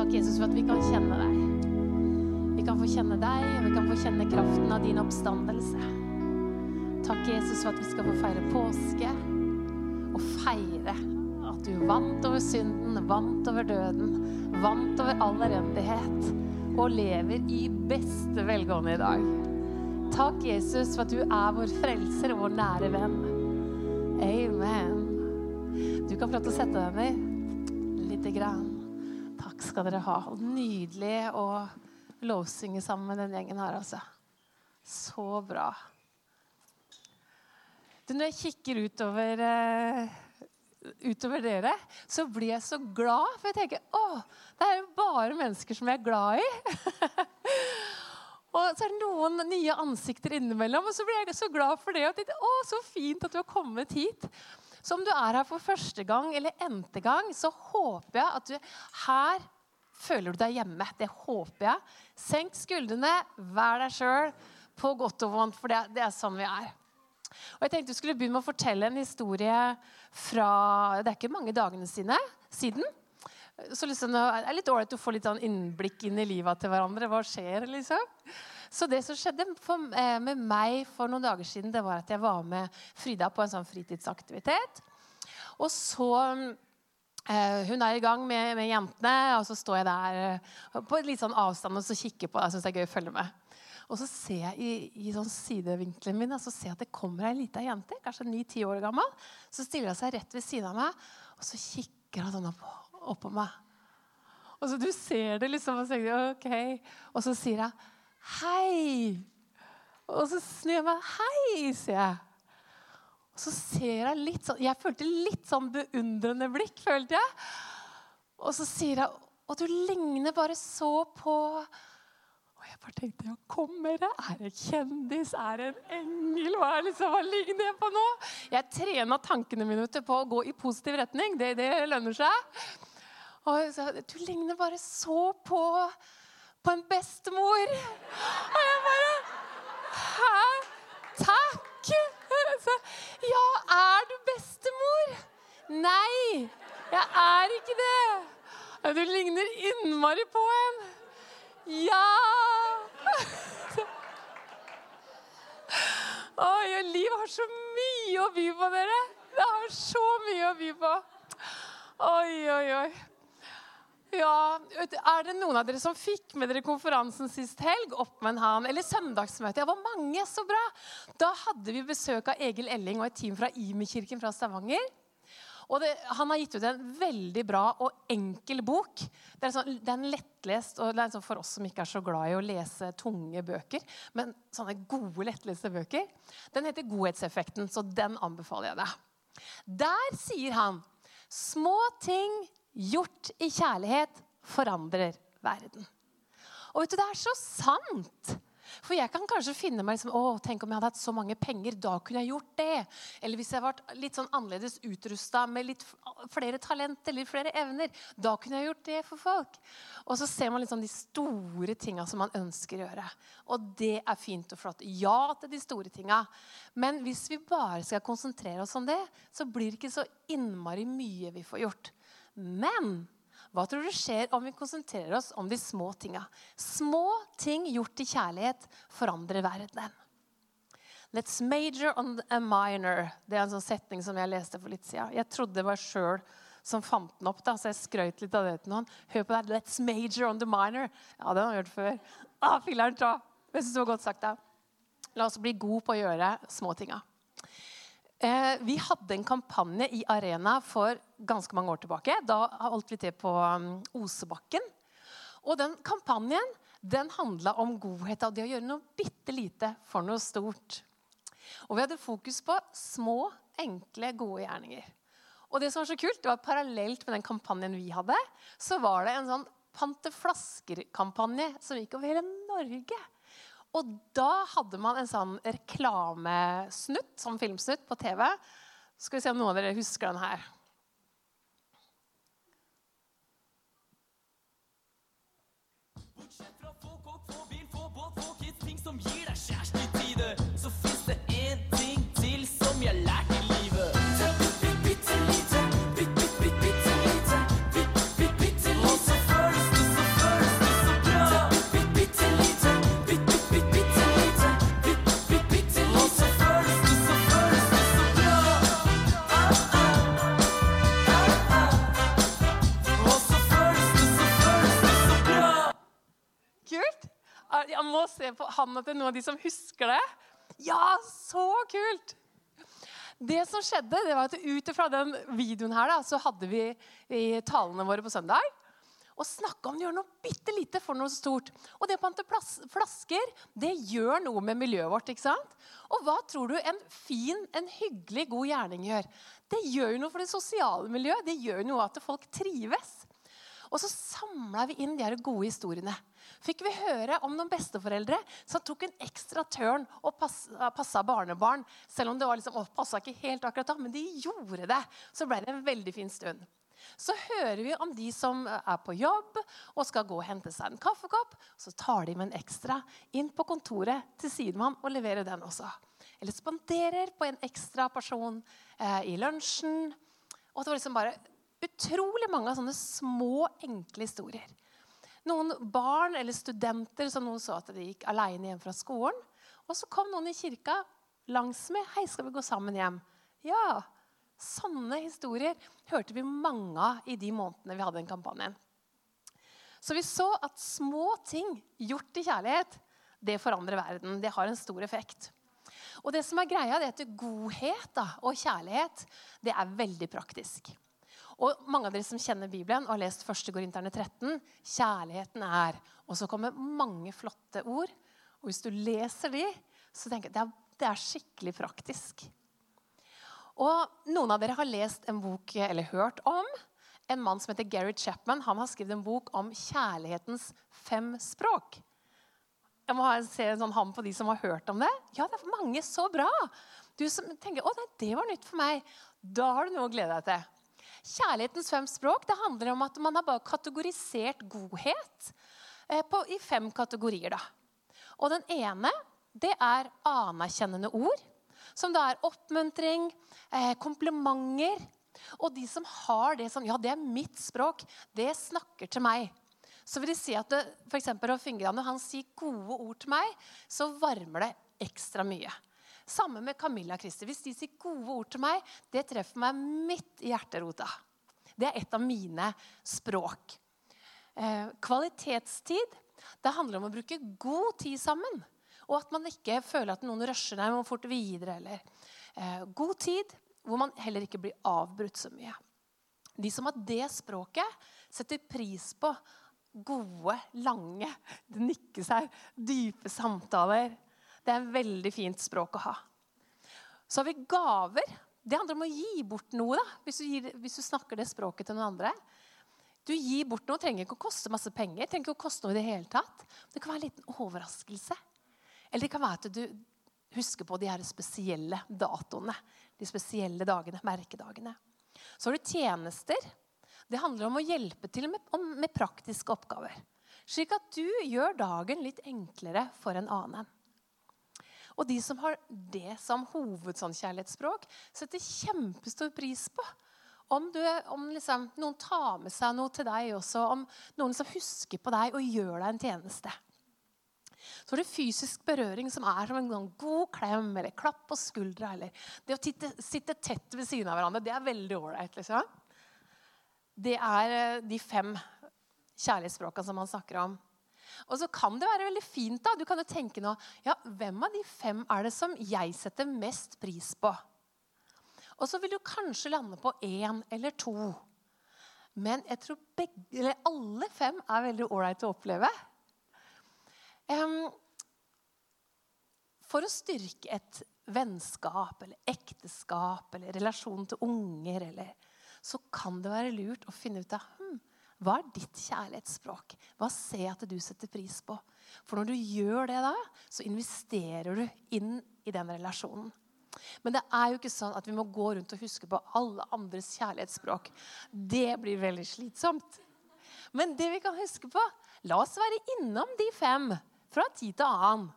Takk, Jesus, for at vi kan kjenne deg. Vi kan få kjenne deg, og vi kan få kjenne kraften av din oppstandelse. Takk, Jesus, for at vi skal få feire påske og feire at du vant over synden, vant over døden, vant over all elendighet og lever i beste velgående i dag. Takk, Jesus, for at du er vår frelser og vår nære venn. Amen. Du kan få lov til å sette deg ned lite grann. Takk skal dere ha. Nydelig å lovsynge sammen med den gjengen her, altså. Så bra. Du, når jeg kikker utover, uh, utover dere, så blir jeg så glad. For jeg tenker å, det er jo bare mennesker som jeg er glad i. og så er det noen nye ansikter innimellom, og så blir jeg så glad for det. Og tenkte, å, så fint at du har kommet hit. Så om du er her for første gang eller n-te gang, så håper jeg at du her føler du deg hjemme. Det håper jeg. Senk skuldrene, vær deg sjøl, på godt og vondt, for det, det, er sånn vi er. Og jeg tenkte du skulle begynne med å fortelle en historie fra Det er ikke mange dagene sine, siden. Så liksom, det er litt ålreit å få litt sånn innblikk inn i livet til hverandre. Hva skjer, liksom? Så det som skjedde for, eh, med meg for noen dager siden, det var at jeg var med Frida på en sånn fritidsaktivitet. Og så Hun er i gang med, med, jentene, og så står jeg der på på litt sånn avstand og så kikker på. Jeg syns det er gøy å følge med. Og så ser jeg i, i sånn sidevinkelen min så ser jeg at det kommer ei lita jente, kanskje ni-ti år gammel. Så stiller hun seg rett ved siden av meg, og så kikker hun sånn opp, opp på meg. Og så Du ser det liksom, og så, ok. Og så sier hun Hei! Og så snur jeg meg. Hei, sier jeg. Så ser jeg litt sånn Jeg følte litt sånn beundrende blikk, følte jeg. Og så sier jeg Og du ligner bare så på Og jeg bare tenkte Ja, kommer det? Er det kjendis? Er det en engel? Hva, er liksom, hva ligner jeg på nå? Jeg trena tankene mine på å gå i positiv retning. Det, det lønner seg. Og sa, Du ligner bare så på på en bestemor. Og jeg bare Hæ? Takk! Så, ja, er du bestemor? Nei, jeg er ikke det. Du ligner innmari på en. Ja! Oi, livet har så mye å by på, dere. Det har så mye å by på. Oi, oi, oi. Ja, Er det noen av dere som fikk med dere konferansen sist helg? opp med en han, Eller søndagsmøtet? Ja, hvor mange, så bra! Da hadde vi besøk av Egil Elling og et team fra Imi-kirken fra Stavanger. Og det, Han har gitt ut en veldig bra og enkel bok. Det er, sånn, det er en lettlest og det er sånn for oss som ikke er så glad i å lese tunge bøker. Men sånne gode, lettleste bøker. Den heter 'Godhetseffekten', så den anbefaler jeg deg. Der sier han små ting gjort i kjærlighet forandrer verden. Og vet du, Det er så sant! For jeg kan kanskje finne meg liksom, å, tenk om jeg hadde hatt så mange penger. Da kunne jeg gjort det. Eller hvis jeg var litt sånn annerledes utrusta med litt flere talenter eller flere evner. Da kunne jeg gjort det for folk. Og så ser man liksom de store tinga som man ønsker å gjøre. Og det er fint og flott. Ja til de store tinga. Men hvis vi bare skal konsentrere oss om det, så blir det ikke så innmari mye vi får gjort. Men hva tror du skjer om vi konsentrerer oss om de små tinga? Små ting gjort i kjærlighet forandrer verden. Let's major on a minor. Det er en sånn setning som jeg leste for litt siden. Jeg trodde det var sjøl som fant den opp, da, så jeg skrøt litt av det til noen. Hør på det. Let's major on the minor. Ja, det har jeg hørt før. Ah, filler'n ta! Jeg syns det var godt sagt. da. La oss bli gode på å gjøre småtinga. Eh, vi hadde en kampanje i Arena for ganske mange år tilbake. Da holdt vi til på um, Osebakken. Og den kampanjen den handla om godhet av det å gjøre noe bitte lite for noe stort. Og vi hadde fokus på små, enkle, gode gjerninger. Og det som var så kult, det var Parallelt med den kampanjen vi hadde, så var det en sånn pante flasker-kampanje som gikk over hele Norge. Og da hadde man en sånn reklamesnutt, som filmsnutt, på TV. Så skal vi se om noen av dere husker den her. Bortsett fra få kokk, få bil, få båt, få kids, ting som gir deg kjæreste jeg må se på handa til noen av de som husker det. Ja, så kult! Det som skjedde, det var at ut fra den videoen her, da, så hadde vi talene våre på søndag og snakka om å gjøre noe bitte lite for noe stort. Og det å pante flasker, det gjør noe med miljøet vårt. ikke sant? Og hva tror du en fin, en hyggelig, god gjerning gjør? Det gjør jo noe for det sosiale miljøet. Det gjør jo noe at folk trives. Og så samla vi inn de her gode historiene. Fikk vi høre om noen besteforeldre som tok en ekstra tørn og passa barnebarn. Selv om det var liksom, å, ikke helt akkurat da, men de gjorde det. Så ble det en veldig fin stund. Så hører vi om de som er på jobb og skal gå og hente seg en kaffekopp. Så tar de med en ekstra inn på kontoret til sidemann og leverer den også. Eller spanderer på en ekstra person eh, i lunsjen. Og det var liksom bare utrolig mange av sånne små, enkle historier. Noen barn eller studenter som noen så at de gikk alene hjem fra skolen. Og så kom noen i kirka langs med. 'Hei, skal vi gå sammen hjem?' Ja. Sånne historier hørte vi mange av i de månedene vi hadde den kampanjen. Så vi så at små ting gjort i kjærlighet, det forandrer verden. Det har en stor effekt. Og det som er greia, det er at godhet da, og kjærlighet det er veldig praktisk. Og mange av dere som kjenner Bibelen og har lest 1. Korinterne 13, kjærligheten er Og så kommer mange flotte ord. Og hvis du leser de, så tenker jeg er, det er skikkelig praktisk. Og noen av dere har lest en bok eller hørt om en mann som heter Gary Chapman. Han har skrevet en bok om kjærlighetens fem språk. Jeg må se en sånn ham på de som har hørt om det. Ja, det er mange. Så bra! Du som tenker å, det var nytt for meg. Da har du noe å glede deg til. Kjærlighetens fem språk det handler om at man har bare kategorisert godhet eh, på, i fem kategorier. Da. Og den ene det er anerkjennende ord, som da er oppmuntring, eh, komplimenter. Og de som har det som Ja, det er mitt språk. Det snakker til meg. Så vil de si at f.eks. eksempel, Når han sier gode ord til meg, så varmer det ekstra mye. Samme med Camilla Christer. Hvis de sier gode ord til meg, det treffer meg midt i hjerterota. Det er et av mine språk. Eh, kvalitetstid det handler om å bruke god tid sammen. Og at man ikke føler at noen rusher deg må fort videre. Eller. Eh, god tid hvor man heller ikke blir avbrutt så mye. De som har det språket, setter pris på gode, lange, det nikker seg, dype samtaler det er et veldig fint språk å ha. Så har vi gaver. Det handler om å gi bort noe da, hvis du, gir, hvis du snakker det språket til noen andre. Du gir bort noe, trenger ikke å koste masse penger. trenger ikke å koste noe i Det hele tatt. Det kan være en liten overraskelse. Eller det kan være at du husker på de her spesielle datoene. De spesielle dagene, merkedagene. Så har du tjenester. Det handler om å hjelpe til med, med praktiske oppgaver. Slik at du gjør dagen litt enklere for en annen. Og de som har det som hovedkjærlighetsspråk, setter kjempestor pris på om, du, om liksom, noen tar med seg noe til deg også, om noen som husker på deg og gjør deg en tjeneste. Så er det fysisk berøring som er som en god klem eller klapp på skuldra. eller Det å titte, sitte tett ved siden av hverandre, det er veldig ålreit. Liksom. Det er eh, de fem kjærlighetsspråkene som man snakker om. Og så kan det være veldig fint. da, Du kan jo tenke nå ja, Hvem av de fem er det som jeg setter mest pris på? Og så vil du kanskje lande på én eller to. Men jeg tror begge, eller alle fem er veldig ålreit å oppleve. Um, for å styrke et vennskap eller ekteskap eller relasjon til unger, eller, så kan det være lurt å finne ut av hva er ditt kjærlighetsspråk? Hva ser jeg at du setter pris på? For når du gjør det da, så investerer du inn i den relasjonen. Men det er jo ikke sånn at vi må gå rundt og huske på alle andres kjærlighetsspråk. Det blir veldig slitsomt. Men det vi kan huske på La oss være innom de fem fra tid til annen.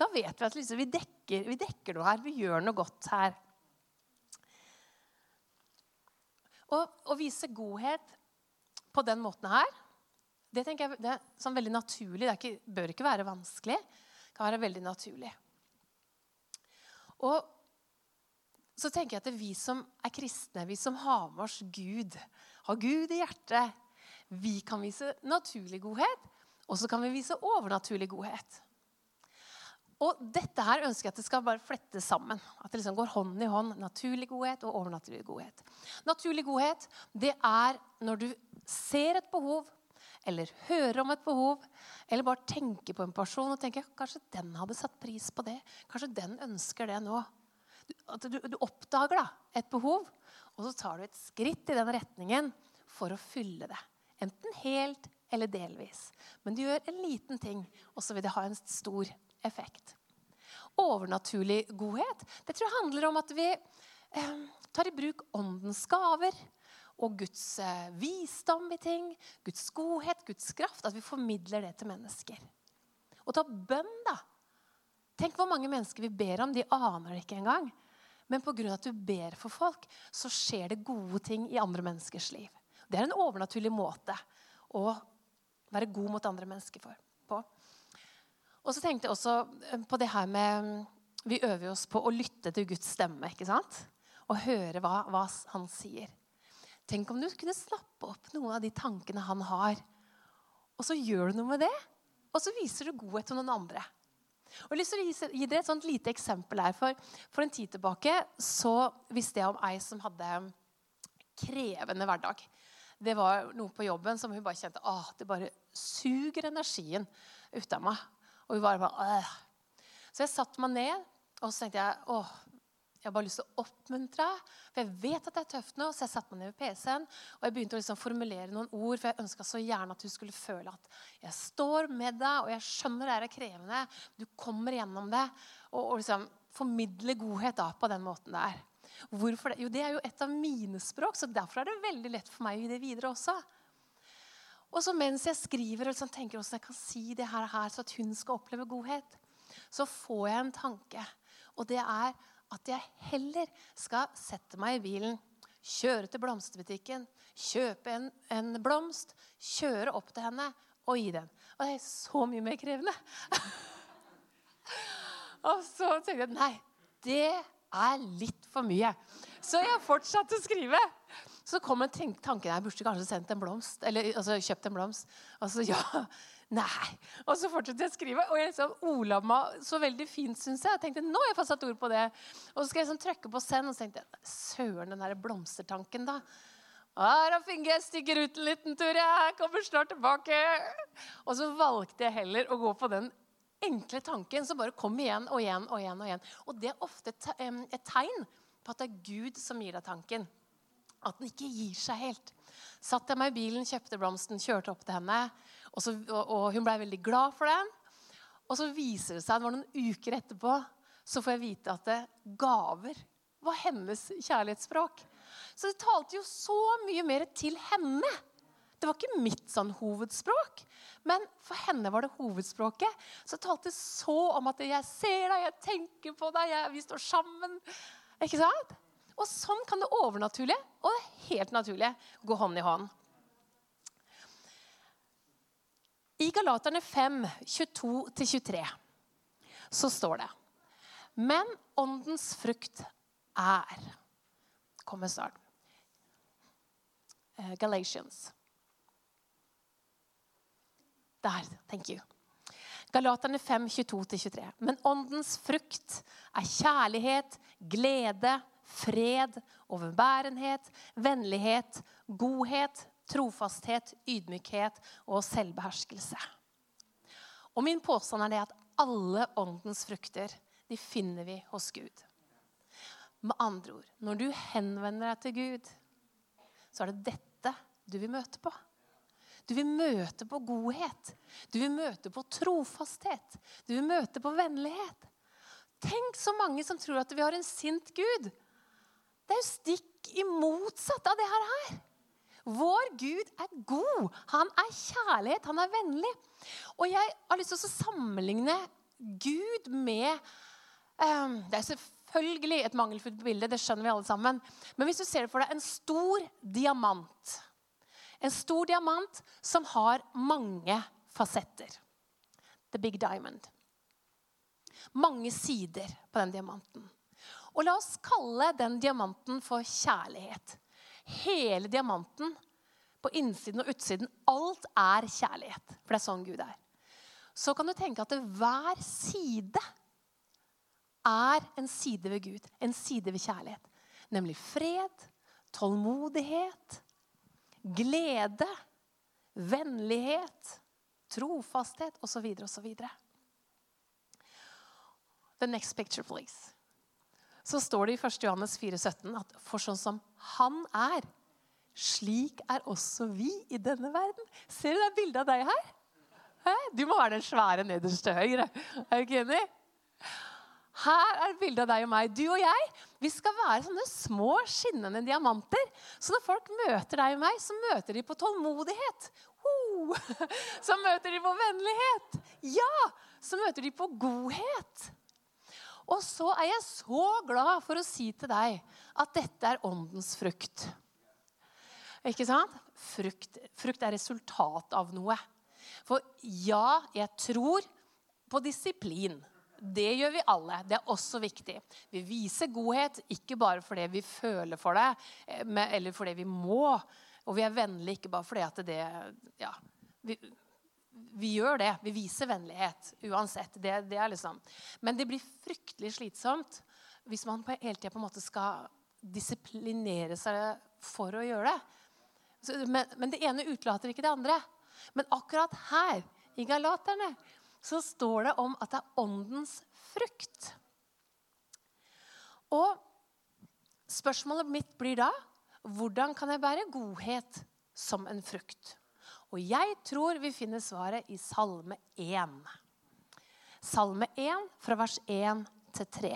Da vet vi at liksom, vi, dekker, vi dekker noe her. Vi gjør noe godt her. Å vise godhet på den måten her, det tenker jeg det er sånn veldig naturlig. Det ikke, bør ikke være vanskelig. Det kan være veldig naturlig. Og så tenker jeg at vi som er kristne, vi som har med oss Gud, har Gud i hjertet, vi kan vise naturlig godhet, og så kan vi vise overnaturlig godhet. Og dette her ønsker jeg at det skal bare flette sammen. At det liksom går hånd i hånd. Naturlig godhet og overnaturlig godhet. Naturlig godhet det er når du ser et behov, eller hører om et behov, eller bare tenker på en person og tenker kanskje den hadde satt pris på det. Kanskje den ønsker det nå. At du, du oppdager da et behov, og så tar du et skritt i den retningen for å fylle det. Enten helt eller delvis. Men du gjør en liten ting, og så vil det ha en stor effekt. Overnaturlig godhet det tror jeg handler om at vi eh, tar i bruk åndens gaver og Guds eh, visdom i ting, Guds godhet, Guds kraft. At vi formidler det til mennesker. Og ta bønn, da. Tenk hvor mange mennesker vi ber om. De aner det ikke engang. Men pga. at du ber for folk, så skjer det gode ting i andre menneskers liv. Det er en overnaturlig måte å være god mot andre mennesker for. Og så tenkte jeg også eh, på det her med Vi øver oss på å lytte til Guds stemme. ikke sant? Og høre hva, hva han sier. Tenk om du kunne snappe opp noen av de tankene han har. Og så gjør du noe med det, og så viser du godhet til noen andre. Og jeg å gi dere et sånt lite eksempel her. For, for en tid tilbake så visste jeg om ei som hadde krevende hverdag. Det var noe på jobben som hun bare kjente at det bare suger energien ut av meg. Og vi bare, bare Så jeg satte meg ned og så tenkte jeg, åh, jeg har bare lyst til å oppmuntre For jeg vet at det er tøft nå. Så jeg satte meg ned ved PC-en og jeg begynte å liksom formulere noen ord. For jeg ønska så gjerne at du skulle føle at jeg står med deg, og jeg skjønner det er krevende. Du kommer gjennom det. Og, og liksom formidle godhet da på den måten det er. Hvorfor det? Jo, det er jo et av mine språk, så derfor er det veldig lett for meg å gi det videre også. Og så mens jeg skriver og liksom tenker hvordan jeg kan si det her, så at hun skal oppleve godhet, så får jeg en tanke. Og det er at jeg heller skal sette meg i bilen, kjøre til blomsterbutikken, kjøpe en, en blomst, kjøre opp til henne og gi den. Og det er så mye mer krevende. og så tenkte jeg nei, det er litt for mye. Så jeg fortsatte å skrive. Så kom en tanke jeg burde kanskje sendt en blomst, eller altså, kjøpt en blomst. Og så ja, nei. Og så fortsatte jeg å skrive. Og jeg liksom meg så veldig fint, syns jeg. Jeg tenkte nå har jeg fått satt ord på det. Og så skal jeg liksom trykke på send, og så tenkte jeg søren, den der blomstertanken, da. Finge, jeg stikker ut en liten tur, jeg kommer snart tilbake. Og så valgte jeg heller å gå på den enkle tanken som bare kommer igjen og igjen og igjen. Og igjen. Og det er ofte et tegn på at det er Gud som gir deg tanken. At den ikke gir seg helt. Satt jeg meg i bilen, kjøpte blomsten, kjørte opp til henne. Og, så, og, og hun blei veldig glad for den. Og så viser det seg, det var noen uker etterpå, så får jeg vite at det, gaver var hennes kjærlighetsspråk. Så det talte jo så mye mer til henne. Det var ikke mitt sånn hovedspråk, men for henne var det hovedspråket. Så det talte så om at 'jeg ser deg, jeg tenker på deg, jeg, vi står sammen'. Ikke sant? Og sånn kan det overnaturlige og det helt naturlige gå hånd i hånd. I Galaterne 5, 22-23 så står det Men åndens frukt er Kommer snart. Uh, Galatians. Der. Thank you. Galaterne 5, 22-23. Men åndens frukt er kjærlighet, glede, fred, overbærenhet, vennlighet, godhet, trofasthet, ydmykhet og selvbeherskelse. Og Min påstand er det at alle åndens frukter de finner vi hos Gud. Med andre ord, når du henvender deg til Gud, så er det dette du vil møte på. Du vil møte på godhet. Du vil møte på trofasthet. Du vil møte på vennlighet. Tenk så mange som tror at vi har en sint Gud. Det er jo stikk i motsatt av det her. Vår Gud er god. Han er kjærlighet. Han er vennlig. Og jeg har lyst til å sammenligne Gud med um, Det er selvfølgelig et mangelfullt bilde, det skjønner vi alle sammen. Men hvis du ser for deg en stor diamant En stor diamant som har mange fasetter. The big diamond. Mange sider på den diamanten. Og la oss kalle den diamanten for kjærlighet. Hele diamanten, på innsiden og utsiden, alt er kjærlighet. For det er sånn Gud er. Så kan du tenke at hver side er en side ved Gud, en side ved kjærlighet. Nemlig fred, tålmodighet, glede, vennlighet, trofasthet osv. osv. The next picture, please. Så står det i 1. Johannes 4,17 at for sånn som han er, slik er også vi i denne verden. Ser du det bildet av deg her? Du må være den svære nederst til høyre. Er du ikke enig? Her er et bilde av deg og meg. Du og jeg vi skal være sånne små, skinnende diamanter. Så når folk møter deg og meg, så møter de på tålmodighet. Oh! så møter de på vennlighet. Ja, så møter de på godhet. Og så er jeg så glad for å si til deg at dette er åndens frukt. Ikke sant? Frukt, frukt er resultat av noe. For ja, jeg tror på disiplin. Det gjør vi alle. Det er også viktig. Vi viser godhet ikke bare fordi vi føler for det, eh, eller fordi vi må. Og vi er vennlige ikke bare fordi at det Ja. Vi, vi gjør det. Vi viser vennlighet uansett. Det, det er liksom. Men det blir fryktelig slitsomt hvis man på, hele tida skal disiplinere seg for å gjøre det. Men, men, det ene utelater ikke det andre. Men akkurat her i Galaterne så står det om at det er åndens frukt. Og spørsmålet mitt blir da hvordan kan jeg bære godhet som en frukt? Og jeg tror vi finner svaret i Salme 1. Salme 1 fra vers 1 til 3.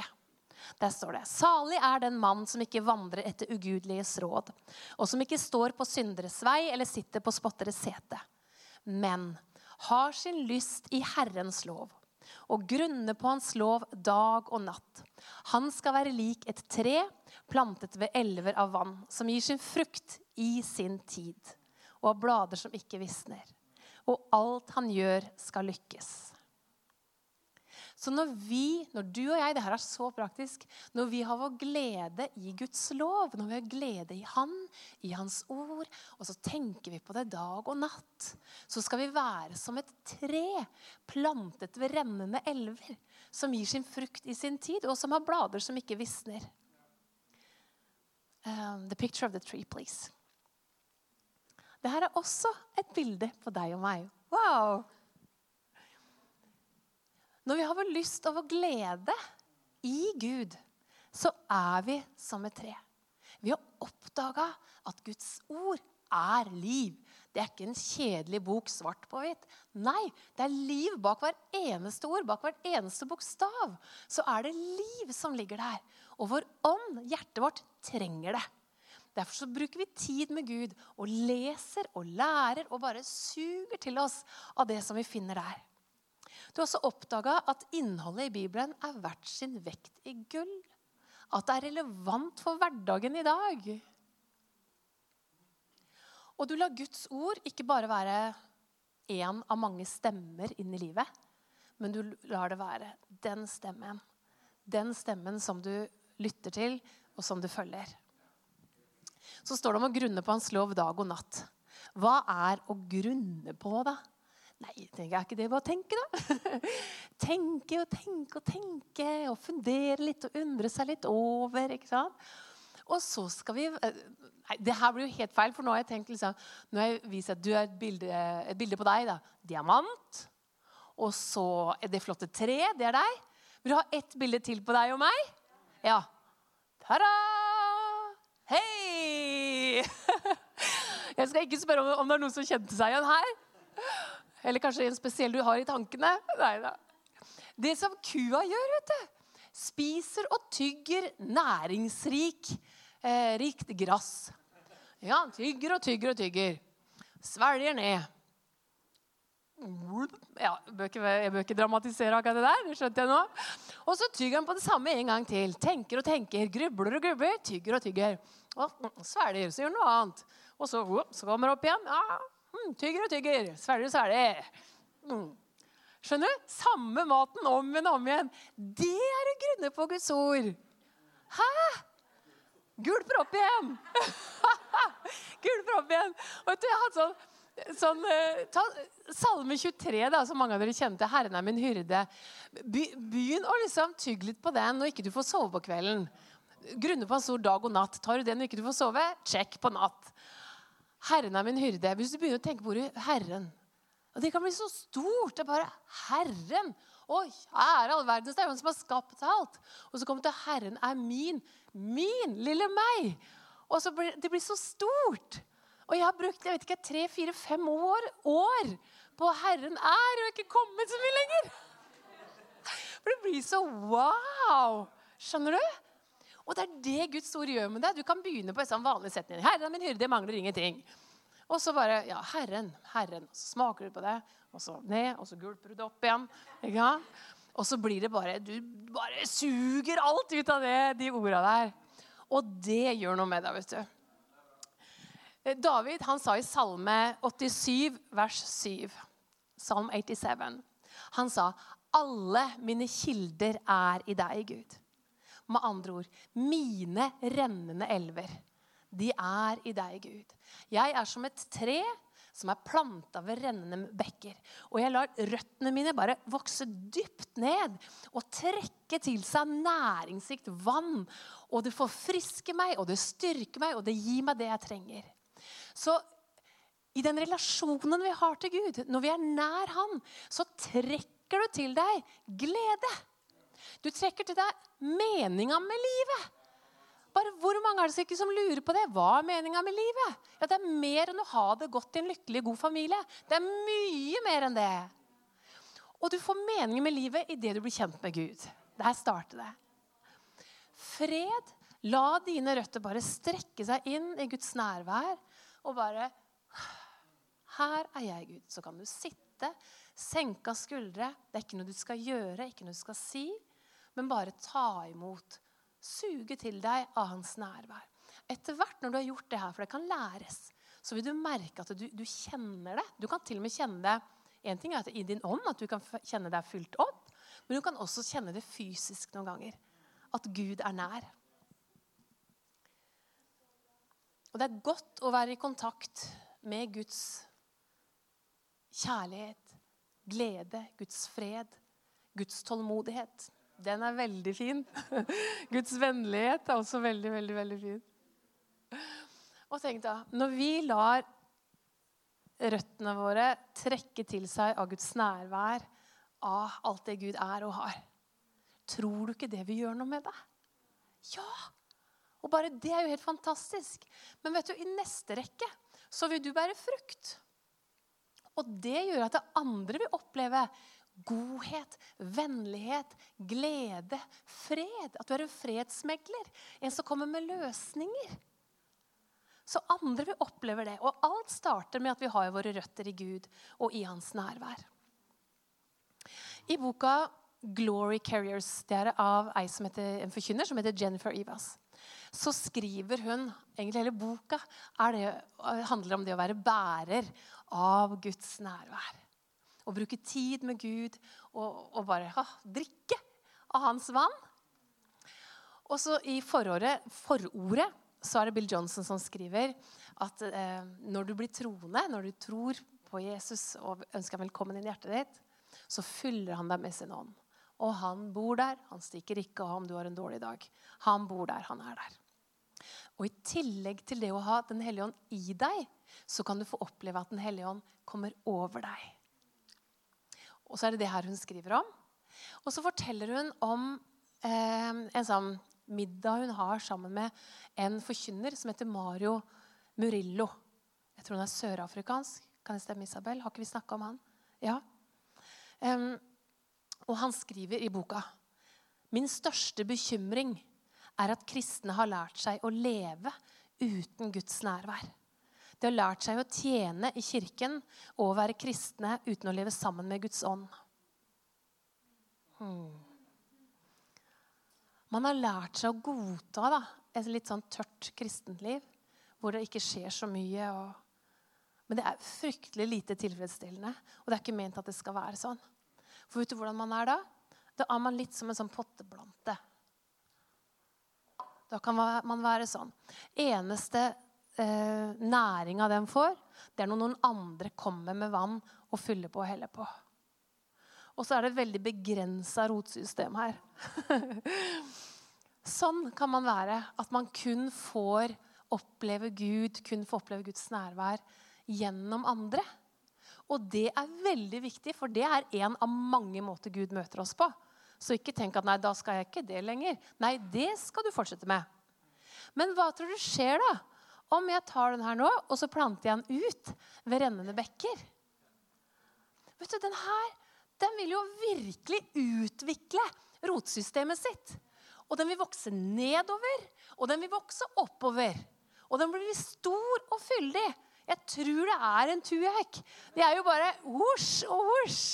Der står det Salig er den mann som ikke vandrer etter ugudeliges råd, og som ikke står på synderes vei eller sitter på spotteres sete, men har sin lyst i Herrens lov og grunner på Hans lov dag og natt. Han skal være lik et tre plantet ved elver av vann, som gir sin frukt i sin tid, og har blader som ikke visner. Og alt han gjør, skal lykkes. Så når vi, når du og jeg, det her er så praktisk, når vi har vår glede i Guds lov, når vi har glede i Han, i Hans ord, og så tenker vi på det dag og natt, så skal vi være som et tre plantet ved rennende elver, som gir sin frukt i sin tid, og som har blader som ikke visner. Um, the picture of the tree, please. Dette er også et bilde på deg og meg. Wow! Når vi har vår lyst og vår glede i Gud, så er vi som et tre. Vi har oppdaga at Guds ord er liv. Det er ikke en kjedelig bok svart på hvitt. Nei, det er liv bak hver eneste ord, bak hver eneste bokstav. Så er det liv som ligger der. Og vår ånd, hjertet vårt, trenger det. Derfor så bruker vi tid med Gud og leser og lærer og bare suger til oss av det som vi finner der. Du har også oppdaga at innholdet i Bibelen er verdt sin vekt i gull. At det er relevant for hverdagen i dag. Og du lar Guds ord ikke bare være én av mange stemmer inn i livet, men du lar det være den stemmen. Den stemmen som du lytter til, og som du følger. Så står det om å grunne på hans lov dag og natt. Hva er å grunne på, da? Nei, tenker jeg ikke det. Bare tenke, da. tenke og tenke og tenke og fundere litt og undre seg litt over. ikke sant? Og så skal vi eh, Nei, det her blir jo helt feil, for nå har jeg tenkt liksom, Nå har jeg vist at du er et bilde, et bilde på deg. da. Diamant. Og så er det flotte tre. Det er deg. Vil du ha ett bilde til på deg og meg? Ja. Ta-da! Hei! Jeg skal ikke spørre om, om det er noen som kjente seg igjen her. Eller kanskje en spesiell du har i tankene? Nei da. Det som kua gjør, vet du, spiser og tygger næringsrik eh, rikt gress. Ja, tygger og tygger og tygger. Svelger ned. Ja, jeg bør, ikke, dramatisere akkurat det der. det skjønte jeg nå. Og så tygger han på det samme en gang til. Tenker og tenker, grubler og grubler, tygger og tygger. Og svelger, så gjør han noe annet. Og så, så kommer han opp igjen. Ja, Mm, tygger og tygger. Svelger og svelger. Mm. Skjønner du? Samme maten om og om igjen. Det er å grunne på Guds ord. Hæ? Gulper opp igjen. Gulper opp igjen. Og jeg hadde sånn sånn, eh, ta Salme 23, da, som mange av dere kjente. 'Herren er min hyrde'. Be, begynn å liksom tygge litt på den når ikke du får sove på kvelden. Grunne på en stor dag og natt. Tar du det når ikke du får sove? Check på natt. 'Herren er min hyrde'. Hvis du begynner å tenke på ordet 'Herren' og Det kan bli så stort. Det er bare 'Herren'. Å, kjære all verdens, det er jo han som har skapt alt. Og så kommer det til 'Herren er min'. Min lille meg. Og så blir, Det blir så stort. Og jeg har brukt jeg vet ikke, tre, fire, fem år, år på 'Herren er' og ikke kommet så mye lenger. For det blir så wow. Skjønner du? Og det er det Guds ord gjør med deg. Du kan begynne på en sånn vanlig setning. 'Herren er min hyrde, mangler ingenting'. Og så bare Ja, Herren, Herren. Så smaker du på det, og så ned, og så gulper du det opp igjen. Ikke Og så blir det bare Du bare suger alt ut av det, de orda der. Og det gjør noe med deg, vet du. Eh, David han sa i Salme 87, vers 7, Salm 87 Han sa, 'Alle mine kilder er i deg, Gud'. Med andre ord, mine rennende elver, de er i deg, Gud. Jeg er som et tre som er planta ved rennende bekker. Og jeg lar røttene mine bare vokse dypt ned og trekke til seg næringsrikt vann. Og det forfrisker meg, og det styrker meg, og det gir meg det jeg trenger. Så i den relasjonen vi har til Gud, når vi er nær Han, så trekker du til deg glede. Du trekker til deg meninga med livet. Bare Hvor mange er det ikke som lurer på det? Hva er meninga med livet? Ja, Det er mer enn å ha det godt i en lykkelig, god familie. Det er mye mer enn det. Og du får mening med livet idet du blir kjent med Gud. Der starter det. Fred. La dine røtter bare strekke seg inn i Guds nærvær og bare Her er jeg, Gud. Så kan du sitte, senka skuldre. Det er ikke noe du skal gjøre, ikke noe du skal si, men bare ta imot. Suge til deg av hans nærvær. Etter hvert når du har gjort det her, for det kan læres, så vil du merke at du, du kjenner det. Du kan til og med kjenne det en ting er at i din ånd, at du kan kjenne deg fylt opp. Men du kan også kjenne det fysisk noen ganger. At Gud er nær. Og det er godt å være i kontakt med Guds kjærlighet, glede, Guds fred, Guds tålmodighet. Den er veldig fin. Guds vennlighet er også veldig, veldig, veldig fin. Og tenk da, Når vi lar røttene våre trekke til seg av Guds nærvær, av alt det Gud er og har, tror du ikke det vil gjøre noe med deg? Ja! Og bare det er jo helt fantastisk. Men vet du, i neste rekke så vil du bære frukt. Og det gjør at det andre vil oppleve godhet, vennlighet, glede, fred. At du er en fredsmegler. En som kommer med løsninger. Så andre vil oppleve det. Og alt starter med at vi har våre røtter i Gud og i hans nærvær. I boka 'Glory Carriers' det er av heter, en forkynner som heter Jennifer Evas så skriver hun Egentlig hele boka det, handler om det å være bærer av Guds nærvær. Å bruke tid med Gud og, og bare ha, drikke av hans vann. Og så i forordet, forordet så er det Bill Johnson som skriver at eh, når du blir troende, når du tror på Jesus og ønsker ham velkommen inn i hjertet ditt, så fyller han deg med sin ånd. Og han bor der. Han stikker ikke av om du har en dårlig dag. Han bor der. Han er der. Og i tillegg til det å ha Den hellige ånd i deg, så kan du få oppleve at Den hellige ånd kommer over deg. Og så er det det her hun skriver om. Og så forteller hun om eh, en sånn middag hun har sammen med en forkynner som heter Mario Murillo. Jeg tror han er sørafrikansk. Kan det stemme, Isabel? Har ikke vi snakka om han? Ja. Um, og han skriver i boka Min største bekymring er at kristne har lært seg å leve uten Guds nærvær. De har lært seg å tjene i kirken og å være kristne uten å leve sammen med Guds ånd. Hmm. Man har lært seg å godta da, et litt sånn tørt kristenliv hvor det ikke skjer så mye. Og... Men det er fryktelig lite tilfredsstillende. Og det er ikke ment at det skal være sånn. For vet du hvordan man er da? Da er man litt som en sånn potteplante. Da kan man være sånn. Eneste eh, næringa den får, det er når noen andre kommer med vann og fyller på og heller på. Og så er det et veldig begrensa rotsystem her. sånn kan man være. At man kun får oppleve Gud, kun får oppleve Guds nærvær gjennom andre. Og det er veldig viktig, for det er en av mange måter Gud møter oss på. Så ikke tenk at nei, da skal jeg ikke det lenger. Nei, det skal du fortsette med. Men hva tror du skjer da om jeg tar den her nå, og så planter jeg den ut ved rennende bekker? Vet du, den her den vil jo virkelig utvikle rotsystemet sitt. Og den vil vokse nedover, og den vil vokse oppover. Og den blir stor og fyldig. Jeg tror det er en tuehekk. Det er jo bare hosj og hosj.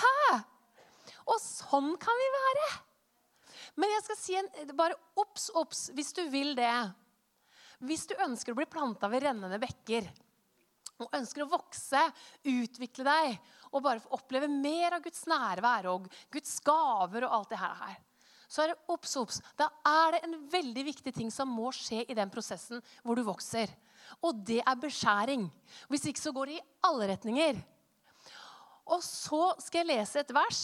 Hæ? Og sånn kan vi være. Men jeg skal si en, bare obs, obs, hvis du vil det. Hvis du ønsker å bli planta ved rennende bekker og ønsker å vokse, utvikle deg og bare få oppleve mer av Guds nærvær og Guds gaver og alt det her, så er det obs, obs. Da er det en veldig viktig ting som må skje i den prosessen hvor du vokser. Og det er beskjæring. Hvis ikke så går det i alle retninger. Og så skal jeg lese et vers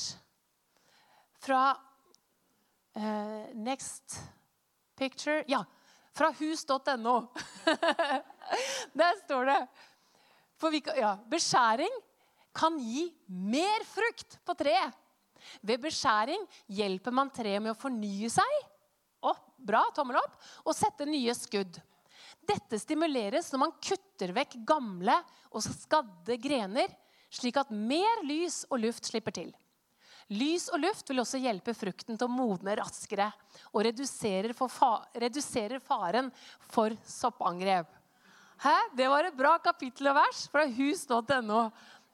fra uh, Next Picture Ja, fra hus.no. Der står det vi, ja, Beskjæring kan gi mer frukt på treet. Ved beskjæring hjelper man treet med å fornye seg opp, bra, tommel opp, og sette nye skudd. Dette stimuleres når man kutter vekk gamle og skadde grener, slik at mer lys og luft slipper til. Lys og luft vil også hjelpe frukten til å modne raskere og reduserer, fa reduserer faren for soppangrep. Hæ? Det var et bra kapittel og vers fra hus.no.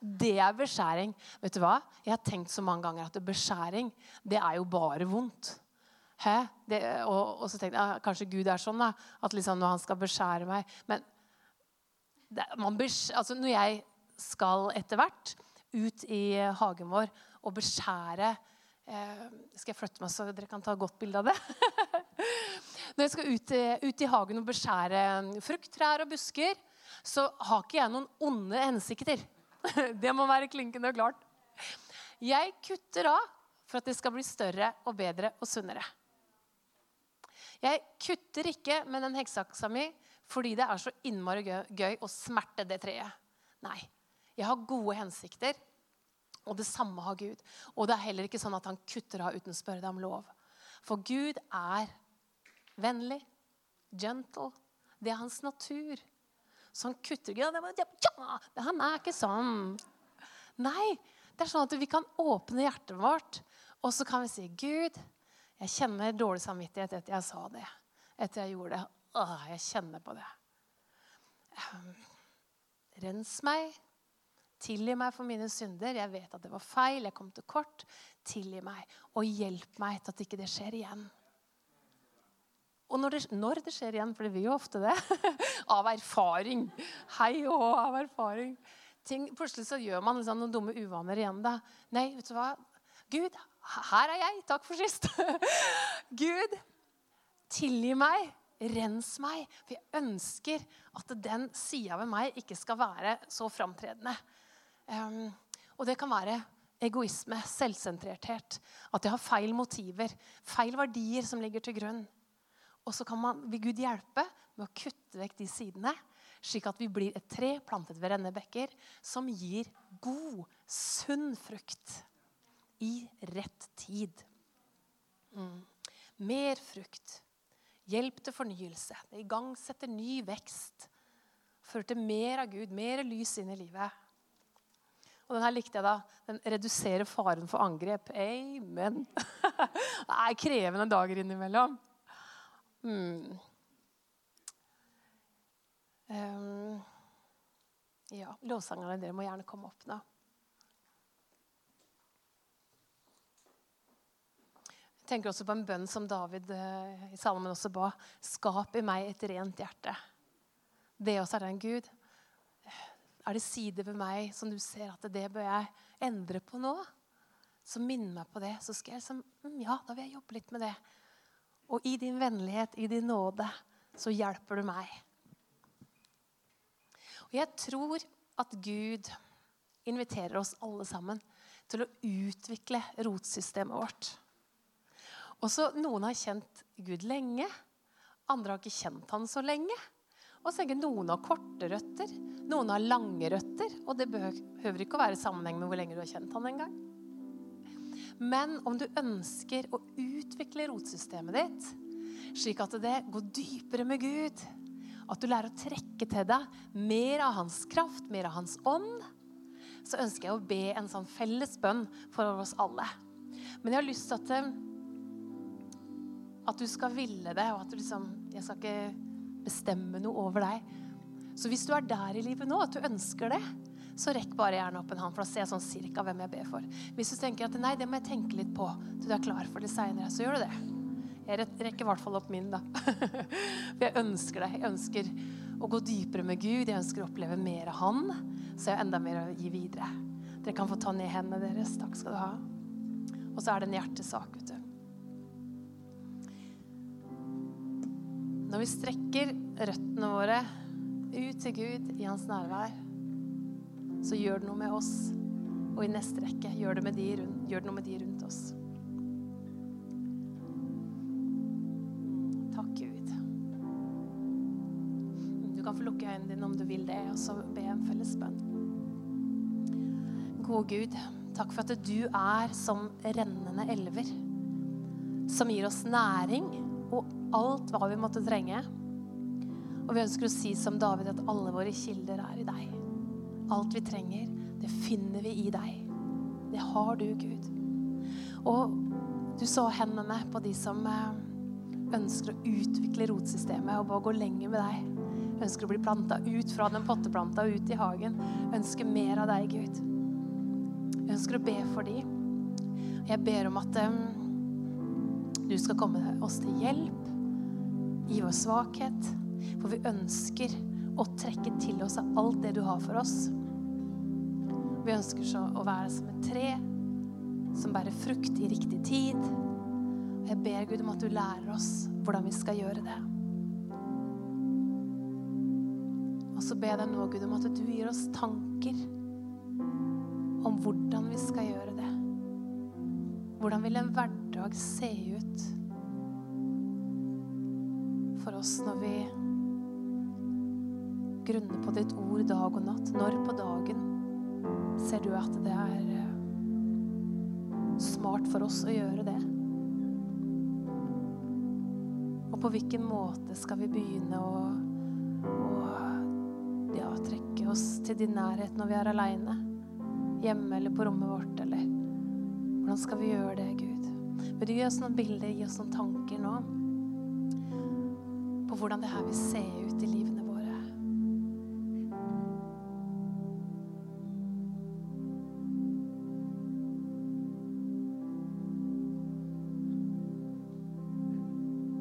Det er beskjæring. Vet du hva? Jeg har tenkt så mange ganger at beskjæring, det er jo bare vondt. Hæ? Det, og, og, så tenkte jeg kanskje Gud er sånn da, at liksom når han skal beskjære meg Men det, beskjærer, altså når jeg skal etter hvert ut i hagen vår og beskjære eh, Skal jeg flytte meg så dere kan ta godt bilde av det? Når jeg skal ut, ut, i hagen og beskjære frukttrær og busker, så har ikke jeg noen onde hensikter. Det må være klinkende klart. Jeg kutter av for at det skal bli større og bedre og sunnere. Jeg kutter ikke med den hekseaksa mi fordi det er så innmari gøy å smerte det treet. Nei. Jeg har gode hensikter, og det samme har Gud. Og det er heller ikke sånn at han kutter av uten å spørre deg om lov. For Gud er vennlig, gentle. Det er hans natur. Så han kutter ikke. Han er ikke sånn. Nei, det er sånn at vi kan åpne hjertet vårt, og så kan vi si, 'Gud, jeg kjenner dårlig samvittighet etter jeg sa det.' Etter jeg gjorde det. Åh, jeg kjenner på det. Um, rens meg. Tilgi meg for mine synder. Jeg vet at det var feil. Jeg kom til kort. Tilgi meg, og hjelp meg til at ikke det skjer igjen. Og når det, når det, skjer igjen, for det vil jo ofte det, av erfaring Hei og av erfaring. Ting, plutselig så gjør man liksom noen dumme uvaner igjen. da. Nei, vet du hva? Gud, her er jeg. Takk for sist. Gud, tilgi meg. Rens meg. For jeg ønsker at den sida ved meg ikke skal være så framtredende. Um, og det kan være egoisme, selvsentrerthet. At jeg har feil motiver, feil verdier som ligger til grunn. Og så kan man, vil Gud hjelpe med å kutte vekk de sidene, slik at vi blir et tre plantet ved rennebekker som gir god, sunn frukt i rett tid. Mm. Mer frukt. Hjelp til fornyelse. Det igangsetter ny vekst. Fører til mer av Gud, mer lys inn i livet. Og den her likte jeg da. Den reduserer faren for angrep. Amen. Det er krevende dager innimellom. Mm. Um, ja, lovsangerne, dere må gjerne komme opp nå. Jeg tenker også på en bønn som David uh, i salmen også ba. Skap i meg et rent hjerte. Det også er den Gud. Er det sider ved meg som du ser at det bør jeg endre på nå? Så minn meg på det. Så skal jeg liksom, ja, da vil jeg jobbe litt med det. Og i din vennlighet, i din nåde, så hjelper du meg. Og jeg tror at Gud inviterer oss alle sammen til å utvikle rotsystemet vårt. Også noen har kjent Gud lenge. Andre har ikke kjent han så lenge. Og så tenker Noen har korte røtter, noen har lange røtter. Og det behøver ikke å være i sammenheng med hvor lenge du har kjent han en gang. Men om du ønsker å utvikle rotsystemet ditt, slik at det går dypere med Gud, at du lærer å trekke til deg mer av hans kraft, mer av hans ånd, så ønsker jeg å be en sånn felles bønn for oss alle. Men jeg har lyst til at, eh, at du skal ville det, og at du liksom Jeg skal ikke bestemme noe over deg. Så hvis du er der i livet nå, at du ønsker det, så rekk bare gjerne opp en hånd, for da ser jeg sånn cirka hvem jeg ber for. Hvis du tenker at nei, det må jeg tenke litt på til du er klar for det seinere, så gjør du det. Jeg rekker i hvert fall opp min, da. For jeg ønsker det. Jeg ønsker å gå dypere med Gud. Jeg ønsker å oppleve mer av Han. Så jeg har enda mer å gi videre. Dere kan få ta ned hendene deres. Takk skal du ha. Og så er det en hjertesak, vet du. Når vi strekker røttene våre ut til Gud i hans nærvær, så gjør det noe med oss. Og i neste rekke gjør det, de rundt, gjør det noe med de rundt oss. Takk, Gud. Du kan få lukke øynene dine om du vil det, og så be en felles bønn. Gode Gud, takk for at du er som rennende elver. Som gir oss næring alt hva vi måtte trenge. Og vi ønsker å si som David at alle våre kilder er i deg. Alt vi trenger, det finner vi i deg. Det har du, Gud. Og du så hendene på de som eh, ønsker å utvikle rotsystemet og bare gå lenger med deg. Ønsker å bli planta ut fra den potteplanta og ut i hagen. Ønsker mer av deg, Gud. Jeg ønsker å be for de. Jeg ber om at um, du skal komme oss til hjelp i vår svakhet. For vi ønsker å trekke til oss av alt det du har for oss. Vi ønsker så å være som et tre som bærer frukt i riktig tid. Og Jeg ber Gud om at du lærer oss hvordan vi skal gjøre det. Og så ber jeg deg nå, Gud, om at du gir oss tanker om hvordan vi skal gjøre det. Hvordan vil en hverdag se ut oss når vi grunner på ditt ord dag og natt? Når på dagen ser du at det er eh, smart for oss å gjøre det? Og på hvilken måte skal vi begynne å trekke oss til din nærhet når vi er aleine. Hjemme eller på rommet vårt, eller Hvordan skal vi gjøre det, Gud? Vil du gi oss noen bilder, gi oss noen tanker nå på hvordan det her vil se